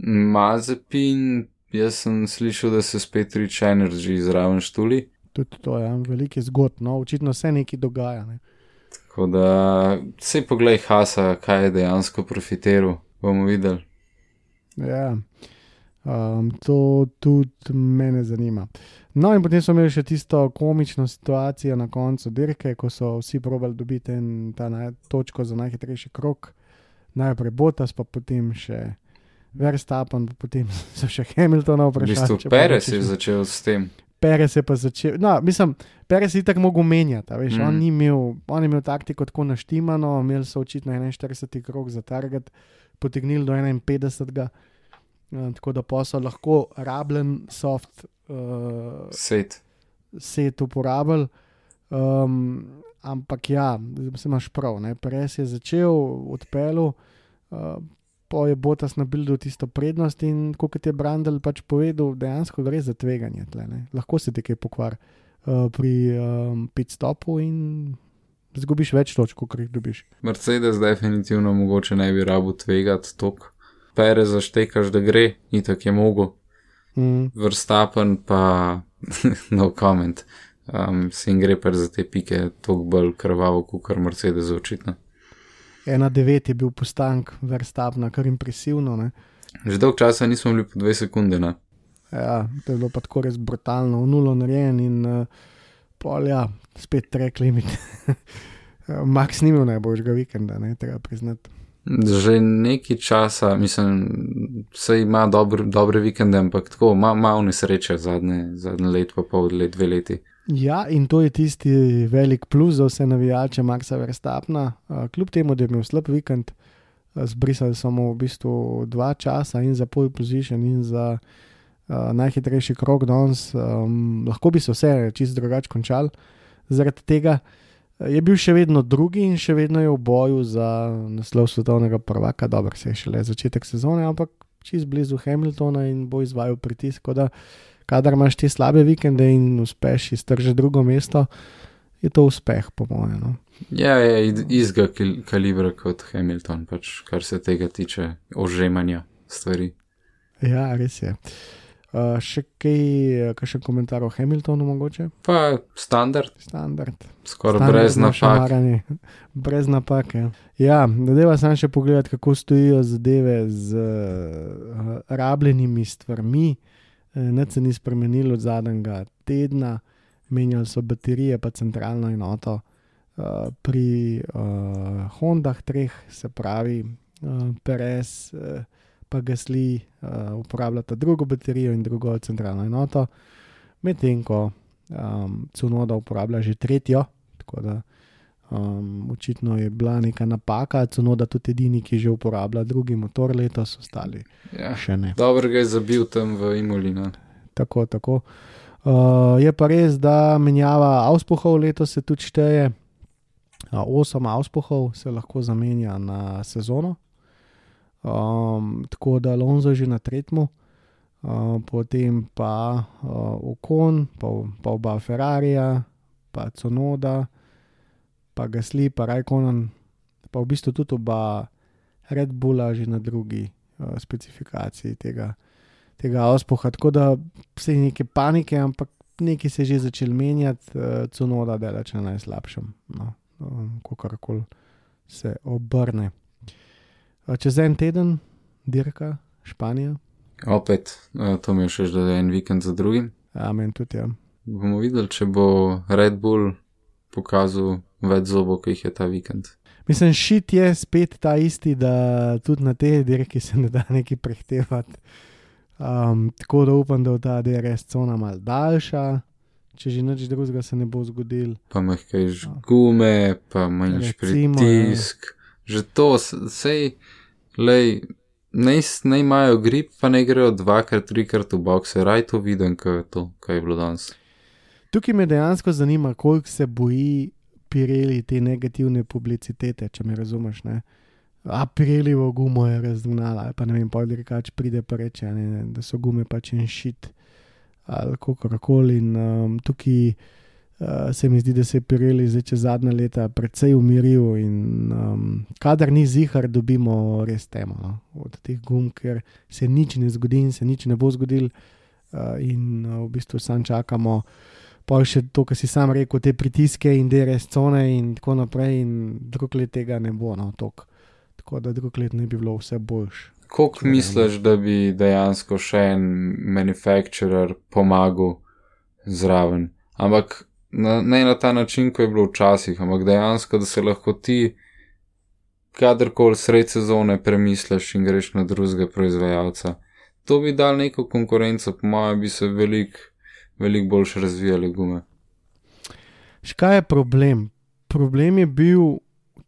Mazepin, jaz sem slišal, da se spet Rich Energy zraven štuli. Tudi to je ja, veliki zgod, no, očitno se nekaj dogaja. Ne. Tako da se poglej Hasa, kaj je dejansko profitiral, bomo videli. Ja, um, to tudi mene zanima. No, in potem smo imeli še tisto komično situacijo na koncu dirke, ko so vsi probali dobiti en, ta naj, točko za najhitrejši krok, najprej Botas, pa potem še Verstappen, pa potem so še Hamiltona V vprašali. bistvu če bo Perez je začel s tem. Perez je pa začel. No, mislim, Perez je tako mogel menjati. Veš, mm. on, ni imel, on je imel taktiko tako naštimano, imeli so očitno 41 krok za target, potegnili do 51. Uh, tako da pa so lahko rabljen soft uh, Set. set uporabljali. Um, ampak ja, se imaš prav. Ne? Perez je začel, odpeljal, uh, pa je Botas nabil tisto prednost in kot je Brandel pač povedal, dejansko gre za tveganje. Tle, ne. Lahko se ti kaj pokvar uh, pri um, pit stopu in zgubiš več točk, kot jih dobiš. Mercedes definitivno mogoče ne bi rabu tvegati tok. Perez zaštekaš, da gre, itak je mogo. Mm. Verstappen pa no comment. Um, jim gre pa za te pike toliko bolj krvavo, kot kar Mercedes očitno. 1-9 je bil postank Verstapna, kar impresivno. Ne? Že dolg časa nismo bili po 2 sekunde, ne? Ja, to je bilo pa tako res brutalno, v nulo narejen in uh, pol, ja, spet trek limit. Max ni imel najboljšega vikenda, ne treba priznati. Že nekaj časa, mislim, se ima dober, dobre vikende, ampak tako ima malo nesreče zadnje, zadnje let, pa pol let, dve leti. Ja, in to je tisti velik plus za vse navijače Maxa Verstappna. Uh, kljub temu, da je imel slab vikend, zbrisali so mu v bistvu dva časa in za pole position in za uh, najhitrejši krok danes. Um, lahko bi se vse čist drugače končal. Zaradi tega uh, je bil še vedno drugi in še vedno je v boju za naslov svetovnega prvaka. Dobro, se je šele začetek sezone, ampak čist blizu Hamiltona in bo izvajal pritisk. da kadar imaš te slabe vikende in uspeš iztržiti drugo mesto, je to uspeh, po mojem. No. Ja, je istega kil- kalibra kot Hamilton, pač kar se tega tiče ožemanja stvari. Ja, res je. Uh, še kaj, kakšen komentar o Hamiltonu, mogoče? Pa standard, Standard. skoraj brez napak. Brez napak. Ja, zadeva sem še pogledati, kako stojijo zadeve z uh, rabljenimi stvarmi. Nič se ni spremenilo od zadnjega tedna, menjali so baterije, pa centralno enoto. Uh, pri uh, Hondah, treh, se pravi, uh, Perez, uh, pa Gasli uh, uporabljata drugo baterijo in drugo centralno enoto, medtem ko um, Cunoda uporablja že tretjo. Tako da um, očitno je bila neka napaka, Cunoda tudi edini, ki že uporablja drugi motor letos, ostali Ja. še ne. Dobro ga je zabil tam v Imolina. Tako, tako. Uh, je pa res, da menjava auspuhov letos se tudi šteje. Uh, osem auspuhov se lahko zamenja na sezono. Um, tako da Alonso je že na tretjem, uh, potem pa uh, Okon, pa, pa oba Ferrarija, pa Conoda, pa Gasli, pa Rajkonen, pa v bistvu tudi oba Red Bulla že na drugi uh, specifikaciji tega tega auspuha. Tako da vse je neke panike, ampak nekaj se je že začel menjati, uh, cunoda delač na najslabšem, no, um, kakorkoli se obrne. Čez en teden, dirka, Španija, Opet, to mi je še že en vikend za drugim. amen tudi ja. Bomo videli, če bo Red Bull pokazal več zobov, ki jih je ta vikend. Mislim, šit je spet ta isti, da tudi na tej dirki se ne da neki prehtevati. Um, tako da upam, da bo ta DRS cona mal daljša, če že nič drugega se ne bo zgodil. Pa mehkaj žgume, pa manjši Recimo, pritisk. Že to, sej, lej, s- naj imajo grip, pa ne grejo dvakrat, trikrat v boxe, raj to vidim, kaj je to, kaj je bilo danes. Tukaj me dejansko zanima, koliko se boji Pirelli te negativne publicitete, če me razumeš. Ne? A Pirelli v gumo je razgnala, ali pa ne vem, pa drugač pride pa reče, ne, da so gume pač en šit ali kako koli. In um, tukaj uh, se mi zdi, da se je Pirelli zdaj čez zadnja leta precej umiril in um, kadar ni zihar, dobimo res temo no? od teh gum, ker se nič ne zgodi in se nič ne bo zgodil uh, in uh, v bistvu sam čakamo pa še to, kar si sam rekel, te pritiske in DRS cone in tako naprej, in drug let tega ne bo, no, tok. tako da drug let ne bi bilo vse boljš. Koliko misliš, da bi dejansko še en manufacturer pomagal zraven? Ampak na, ne na ta način, kot je bilo včasih, ampak dejansko, da se lahko ti kadarkoli sred sezone premisliš in greš na drugega proizvajalca. To bi dal neko konkurenco, po mojem, bi se veliko, veliko boljše razvijale gume. Škaj je problem? Problem je bil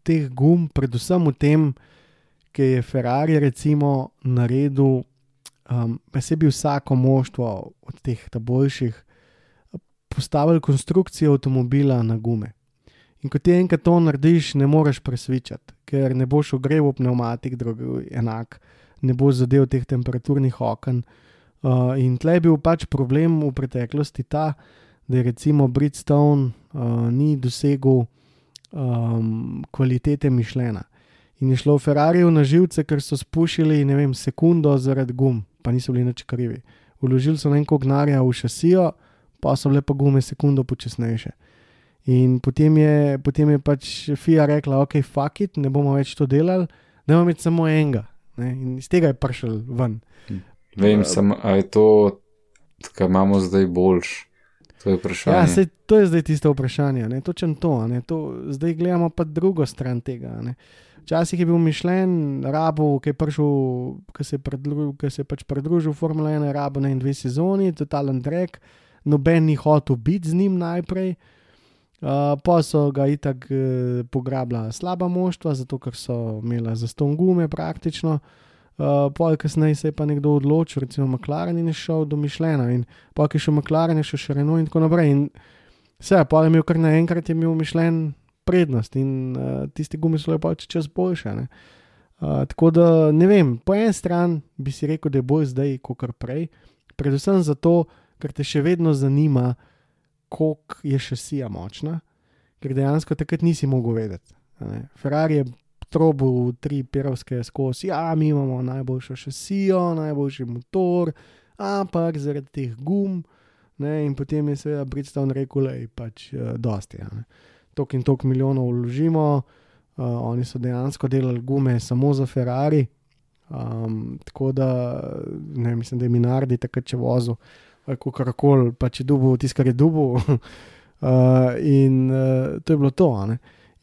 teh gum, predvsem v tem, ker je Ferrari recimo naredil, um, pa se bi vsako moštvo od teh boljših postavil konstrukcijo avtomobila na gume. In ko ti enkrat to narediš, ne moreš presvičati, ker ne boš ogreval pneumatik, drugi enak, ne boš zadev teh temperaturnih okn. Uh, in tle je bil pač problem v preteklosti ta, da je recimo Bridgestone uh, ni dosegel um, kvalitete mišljena. In je šlo Ferrariu na živce, ker so spušili, ne vem, sekundo zaradi gum, pa niso bili nič krivi. Uložili so neko gnarja v šasijo, pa so bile pa gume sekundo počasnejše. In potem je, potem je pač FIA rekla, ok, fuck it, ne bomo več to delali, da imamo samo enega. Ne? In iz tega je prišel ven. Vem, sem, a je to, kar imamo zdaj boljš. To je vprašanje. Ja, sej, to je zdaj tisto vprašanje, ne? točen to, ne? to. Zdaj gledamo pa drugo stran tega. Ne? Včasih je bil mišljen, rabo, ki je prišel, ki se je, predru, ki se je pač pridružil Formula 1, rabo na en dve sezoni, totalen drek, noben ni hotel biti z njim najprej. Uh, pa so ga itak uh, pograbila slaba moštva, zato ker so imela za ston gume praktično. Uh, pol kasneje se je pa nekdo odločil, recimo McLaren in je šel do Mišljena, in pa je šel McLaren, je šel še Renault in tako naprej. In vse, pa je imel kar naenkrat je imel Mišljen prednost in uh, tiste gume so lepo čez boljše. Uh, tako da ne vem, po eni strani bi si rekel, da je bolj zdaj, kot prej, predvsem zato, ker te še vedno zanima, koliko je šasija močna, ker dejansko takrat nisi mogel vedeti. Ferrari je trobil tri pirovske skozi, ja, mi imamo najboljšo šasijo, najboljši motor, ampak zaradi teh gum. Ne, in potem je seveda Bridgestone rekel, da je pač uh, dosti. Ja, tok in tok milijonov vložimo, uh, oni so dejansko delali gume samo za Ferrari. Um, tako da, ne mislim, da je Minardi takrat če vozil, kako koli, pa če dubu, tisto, kar je dubu. uh, in uh, to je bilo to.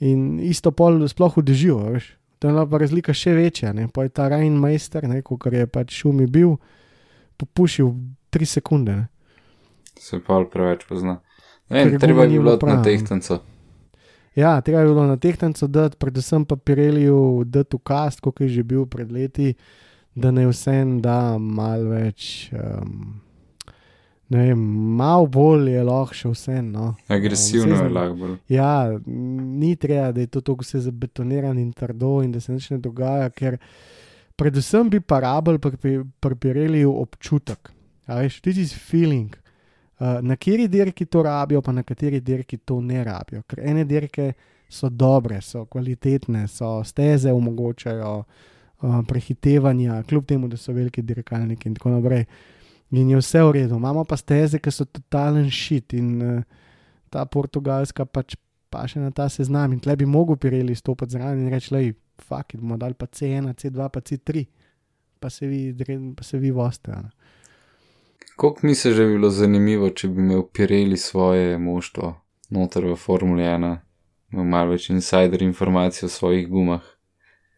In isto pol sploh vdežijo, veš. To je pa razlika še večja, ne? pa je ta Rajn Meister, kot je pač šumi bil, popušil tri sekunde. Ne? Se pa preveč pozna. Ne, treba je bilo na tehtancu. Ja, treba je bilo na tehtancu dati, predvsem pa Pireliju dati v kast, kot je že bil pred leti, da ne vsem da mal več. Um, ne vem, malo bolj je lahko še vse. No. Agresivno Um, je lahko bolj. Ja, ni treba, da je to tako vse zabetonirano in trdo in da se nič ne dogaja, ker predvsem bi pa rabili pripirali občutek. A veš, ti si feeling. Uh, na kateri dirki to rabijo, pa na kateri dirki to ne rabijo. Ker ene dirke so dobre, so kvalitetne, so steze omogočajo uh, prehitevanja, kljub temu, da so veliki dirkalniki in tako naprej. In je vse v redu, imamo pa steze, ki so totalen šit in uh, ta portugalska pač pa še na ta seznam. In tle bi mogel pireli stopiti zraven in reči, lej, fuck, bomo dali pa C1, C2, pa C3, pa se vi, pa se vi voste. Ne? Kako mi se že bilo zanimivo, če bi imel pireli svoje moštvo noter v Formuli 1, imel malo več insider informacij o svojih gumah.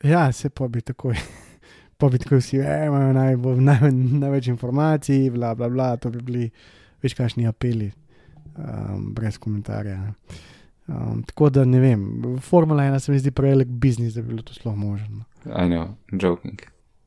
Ja, se pa bi takoj. Pa bi tako vsi, e, imajo najbolj, naj, največ informacij, bla, bla, bla, to bi bili večkašni apeli, um, brez komentarja. Um, tako da ne vem, Formula 1 se mi zdi prevelik biznis, da bi bilo to sploh možno. I know, joking.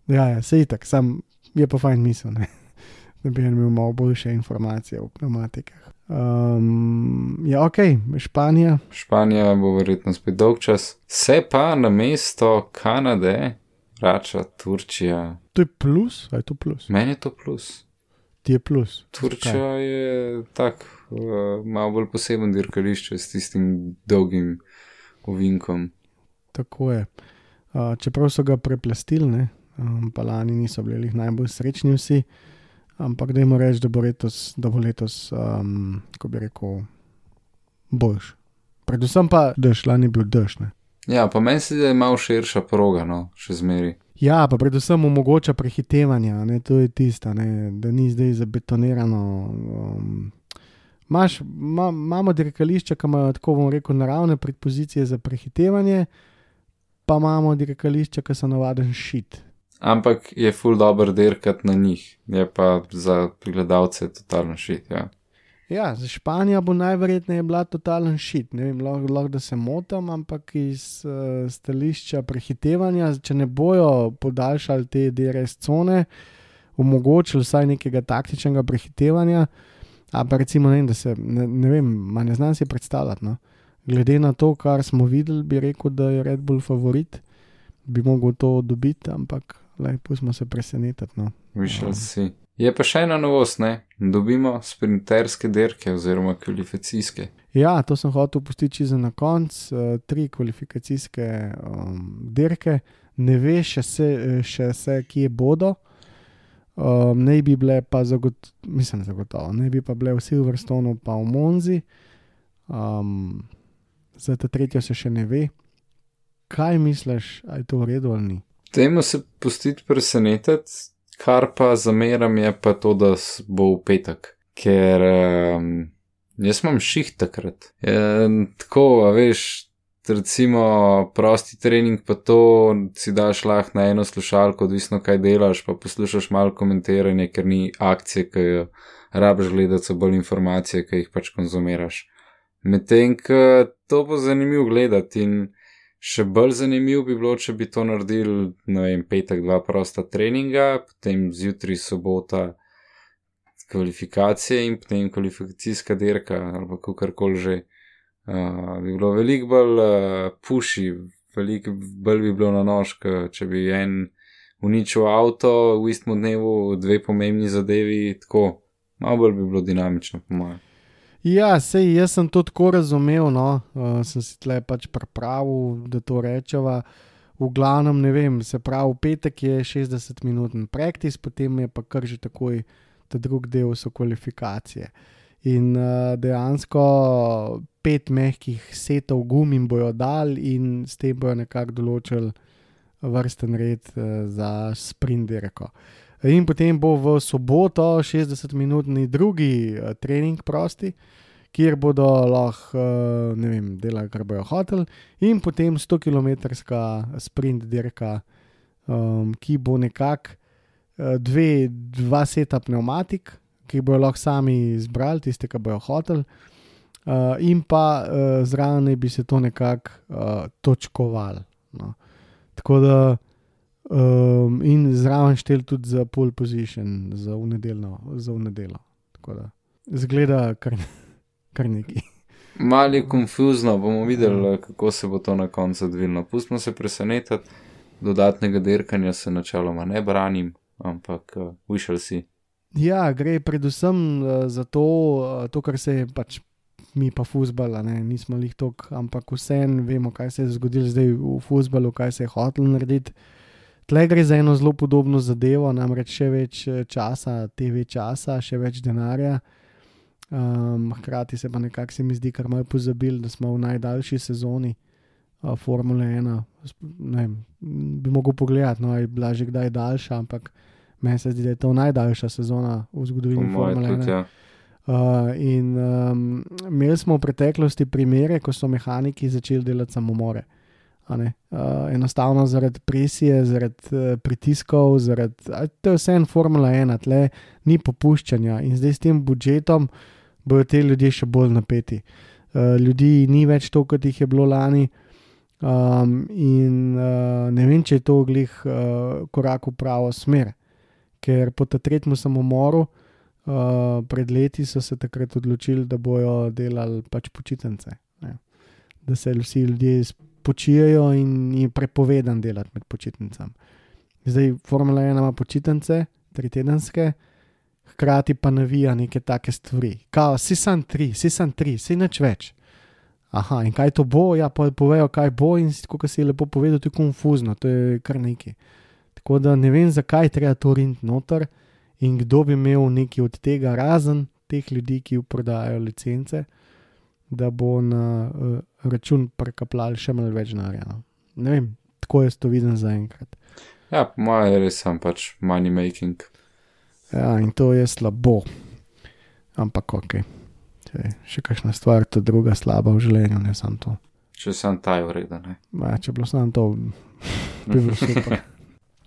Ja, ja se itak, sam je pa fajn misel, ne? da bi imel malo boljše informacije o pneumatikah. Um, ja, ok, Španija. Španija bo verjetno spet dolg čas, se pa na mesto Kanade vrača Turčija. To je plus, ali je to plus? Meni je to plus. Ti je plus. Turčija Zakaj? je tak, uh, malo bolj poseben dirkališče s tistim dolgim ovinkom. Tako je. Uh, čeprav so ga preplastili, ne, um, pa lani niso bili najbolj srečni vsi. Ampak dajmo reči, da bo letos, da bo letos um, kako bi rekel, boljš. Predvsem pa lani je bil dež. Ne? Ja, pa meni se da je malo širša proga, no, še zmeri. Ja, pa predvsem omogoča prehitevanja, ne, to je tisto, ne, da ni zdaj zabetonirano. Um, Maš, ma, imamo dirkališča, ki imajo tako bomo rekel naravne predpozicije za prehitevanje, pa imamo dirkališča, ki so navaden šit. Ampak je full dobro dirkati na njih, je pa za gledalce totalno šit. Ja. Ja, za Španijo bo najverjetneje bila totalen šit. Ne vem, lahko, lahko da se motim, ampak iz uh, stališča prehitevanja, če ne bojo podaljšali te DRS cone, omogočili vsaj nekega taktičnega prehitevanja. A pa recimo, ne vem, se ne, ne vem, ne znam si predstavljati. No. Glede na to, kar smo videli, bi rekel, da je Red Bull favorit, bi mogel to dobiti, ampak lepo smo se presenetiti. No. Višel si. Je pa še ena novost, ne? Dobimo sprinterske dirke oziroma kvalifikacijske. Ja, to sem hotel pustiti čisto na koncu. Uh, tri kvalifikacijske um, dirke, ne veš še, se, še vse, kje bodo. Um, ne bi bile pa zagot mislim, zagotovo, ne bi pa bile v Silverstonu, pa v Monzi. Um, za ta tretjo se še ne ve. Kaj misliš, ali je to v redu ali ni? Temu se pustiti presenetiti, kar pa zameram je pa to, da bo v petek. Ker um, jaz imam ših takrat. Je, tako, a veš, recimo prosti trening, pa to si daš lahko na eno slušalko, odvisno kaj delaš, pa poslušaš malo komentiranje, ker ni akcije, ki jo rabiš gledati, so bolj informacije, ki jih pač konzumiraš. Medtem, to bo zanimivo gledati in še bolj zanimivo bi bilo, če bi to naredili, ne vem, petek, dva prosta treninga, potem zjutraj sobota kvalifikacije in potem kvalifikacijska dirka ali kakorkoli že. Uh, bi bilo veliko bolj uh, puši, veliko bolj bi bilo na nož, ke če bi en uničil avto v istem dnevu, dve pomembni zadevi, tako malo bolj bi bilo dinamično, po mojem. Ja, sej jaz sem to tako razumel, no, uh, sem si tle pač pripravil, da to rečeva. V glavnem, ne vem, se pravi, v petek je 60-minuten praktis, potem je pa kar že takoj ta drugi del, so kvalifikacije. In uh, dejansko pet mehkih setov gum jim bojo dal, in s tem bojo nekako določili vrsten red uh, za sprint dirko. In potem bo v soboto 60-minutni drugi uh, trening prosti, kjer bodo lahko, uh, ne vem, delali, kar bojo hoteli, in potem 100-kilometrska sprint dirka, um, ki bo nekako uh, dve, dva seta pneumatik, ki bojo lahko sami izbrali, tiste, ki bojo hoteli. Uh, in pa uh, zraven bi se to nekako uh, točkovalo. No. Tako da, um, in zraven štel tudi za pole position, za unedeljno, za unedeljno. Tako da, zgleda kar, kar neki. Malo je konfuzno, bomo videli, kako se bo to na koncu odvilo. Pustimo se presenetiti, dodatnega dirkanja se načeloma ne branim, ampak uh, višal si. Ja, gre predvsem uh, za to, uh, to, kar se je pač mi pa fusbala, ne, nismo jih tok, ampak vseeno vemo, kaj se je zgodilo zdaj v fusbalu, kaj se je hotel narediti. Tle gre za eno zelo podobno zadevo, namreč še več eh, časa, TV časa, še več denarja. Um, hkrati se pa nekako se mi zdi, kar malo pozabili, da smo v najdaljši sezoni uh, Formule 1. Sp- Ne vem, bi mogel pogledati, no, je bila že kdaj daljša, ampak meni se zdi, da je to najdaljša sezona v zgodovini Formule 1. tudi, ja. Uh, in um, imeli smo v preteklosti primere, ko so mehaniki začeli delati samomore. ne. Uh, enostavno zaradi presije, zaradi uh, pritiskov, zaradi, a, to je vse en Formula 1, tle ni popuščanja in zdaj s tem budžetom bodo te ljudje še bolj napeti. Uh, ljudi ni več toliko, kot jih je bilo lani. Um, in uh, ne vem, če je to glih uh, korak v pravo smer, ker po tem tretjem samomoru uh, pred leti so se takrat odločili, da bojo delali pač počitnice. Da se vsi ljudje spočijajo in je prepovedan delati med počitnicami. Zdaj Formula 1 ima počitnice, tri tedenske, hkrati pa navija neke take stvari. Kao, si sam tri, si sam tri, si nič več. Aha, in kaj to bo, ja, pa povejo, kaj bo, in kot si je lepo povedal, to je konfuzno, to je kar nekaj. Tako da ne vem, zakaj treba to riniti noter in kdo bi imel nekaj od tega, razen teh ljudi, ki prodajajo licence, da bo na uh, račun prekaplal še malo več denarja. No. Ne vem, tako jaz to vidim zaenkrat. Ja, po mojem je res sam pač money making. Ja, in to je slabo. Ampak ok. Če še kakšna stvar, to druga slaba v življenju, ne samo to. Če sem ta je ureda, ne. Ma, če bilo samo to, bi bilo super.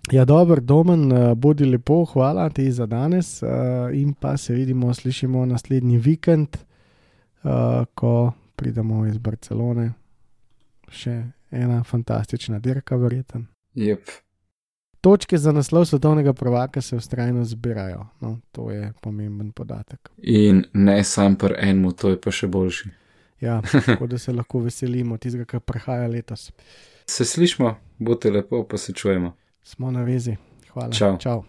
Ja, dobro, domen, eh, bodi lepo, hvala ti za danes eh, in pa se vidimo, slišimo naslednji vikend, eh, ko pridemo iz Barcelone. Še ena fantastična dirka, verjeten. Jep. Točke za naslov svetovnega prvaka se ustrajno zbirajo, no, to je pomemben podatek. In ne sam pri enemu, to je pa še boljši. Ja, tako da se lahko veselimo tistega, kar prihaja letos. Se slišmo, bote lepo, pa se čujemo. Smo na vezi. Hvala. Čau. Čau.